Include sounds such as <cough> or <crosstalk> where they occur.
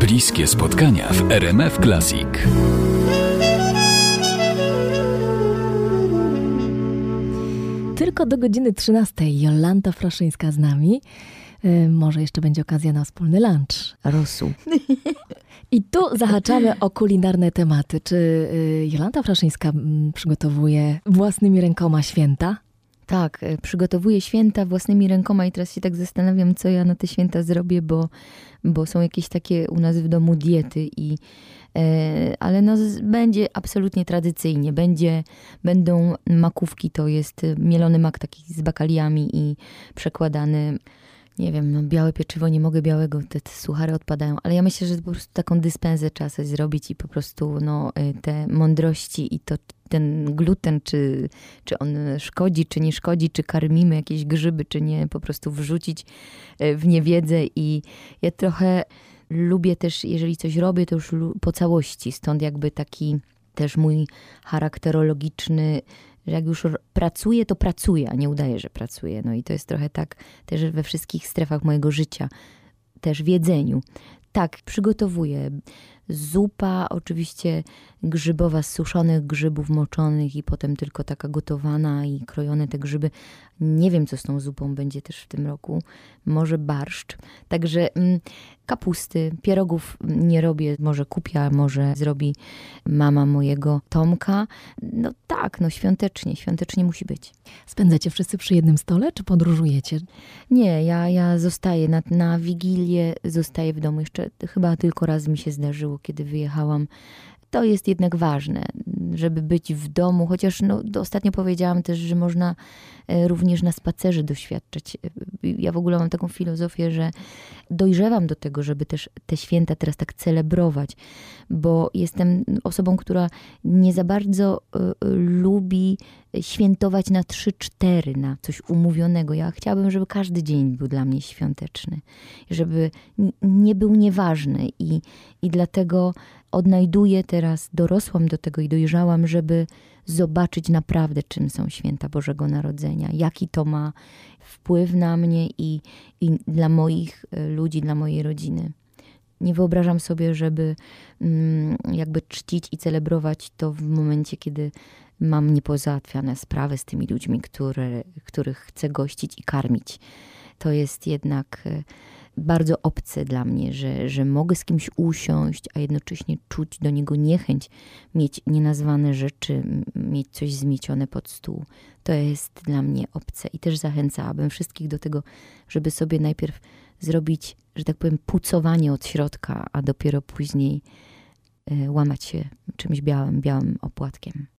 Bliskie spotkania w RMF Classic. Tylko do godziny 13 Jolanta Fraszyńska z nami. Y, Może jeszcze będzie okazja na wspólny lunch. Rosół. <laughs> I tu zahaczamy o kulinarne tematy. Czy y, Jolanta Fraszyńska mm, przygotowuje własnymi rękoma święta? Tak, e, przygotowuję święta własnymi rękoma i teraz się tak zastanawiam, co ja na te święta zrobię, bo, bo są jakieś takie u nas w domu diety i e, ale no, będzie absolutnie tradycyjnie. Będzie, będą makówki, to jest e, mielony mak taki z bakaliami i przekładany nie wiem, no białe pieczywo, nie mogę białego, te, te suchary odpadają, ale ja myślę, że po prostu taką dyspensę sobie zrobić i po prostu no, y, te mądrości i to ten gluten, czy, czy on szkodzi, czy nie szkodzi, czy karmimy jakieś grzyby, czy nie, po prostu wrzucić y, w niewiedzę. I ja trochę lubię też, jeżeli coś robię, to już po całości, stąd jakby taki też mój charakterologiczny, że jak już pracuję, to pracuję, a nie udaję, że pracuję. No i to jest trochę tak też we wszystkich strefach mojego życia, też w jedzeniu. Tak, przygotowuję. Zupa oczywiście grzybowa z suszonych grzybów moczonych i potem tylko taka gotowana i krojone te grzyby. Nie wiem, co z tą zupą będzie też w tym roku. Może barszcz. Także mm, kapusty, pierogów nie robię. Może kupię, a może zrobi mama mojego Tomka. No tak, no świątecznie, świątecznie musi być. Spędzacie wszyscy przy jednym stole, czy podróżujecie? Nie, ja, ja zostaję na, na Wigilię, zostaję w domu. Jeszcze chyba tylko raz mi się zdarzyło, kiedy wyjechałam. To jest jednak ważne, żeby być w domu, chociaż no, ostatnio powiedziałam też, że można e, również na spacerze doświadczać. E, Ja w ogóle mam taką filozofię, że dojrzewam do tego, żeby też te święta teraz tak celebrować, bo jestem osobą, która nie za bardzo e, e, lubi świętować na 3-4, na coś umówionego. Ja chciałabym, żeby każdy dzień był dla mnie świąteczny, żeby nie był nieważny i, i dlatego odnajduję teraz, dorosłam do tego i dojrzałam, żeby zobaczyć naprawdę, czym są święta Bożego Narodzenia, jaki to ma wpływ na mnie i, i dla moich e, ludzi, dla mojej rodziny. Nie wyobrażam sobie, żeby mm, jakby czcić i celebrować to w momencie, kiedy mam niepozałatwiane sprawy z tymi ludźmi, które, których chcę gościć i karmić. To jest jednak e, bardzo obce dla mnie, że, że mogę z kimś usiąść, a jednocześnie czuć do niego niechęć, mieć nienazwane rzeczy, mieć coś zmiecione pod stół. To jest dla mnie obce i też zachęcałabym wszystkich do tego, żeby sobie najpierw zrobić, że tak powiem, pucowanie od środka, a dopiero później e, łamać się czymś białym, białym opłatkiem.